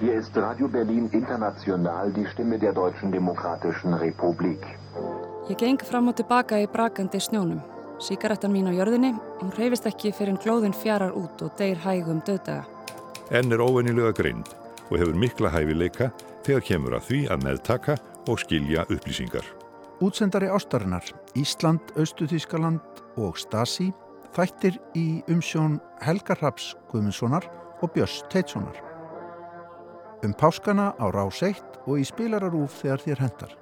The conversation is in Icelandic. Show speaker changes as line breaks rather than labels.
Hier ist Radio Berlin International die Stimme der Deutschen Demokratischen Republik.
Ég geng fram og tilbaka í brakandi snjónum. Síkarettan mín á jörðinni, hún reyfist ekki fyrir en glóðin fjarar út og deyr hægum döðdaga.
Enn er óvennilega greind og hefur mikla hæfileika þegar kemur að því að meðtaka og skilja upplýsingar.
Útsendari ástarinnar, Ísland, Austuþískaland og Stasi, þættir í umsjón Helgar Raps Guðmundssonar og Björns Teitssonar. Um páskana á Rás 1 og í spilararúf þegar þér hendar.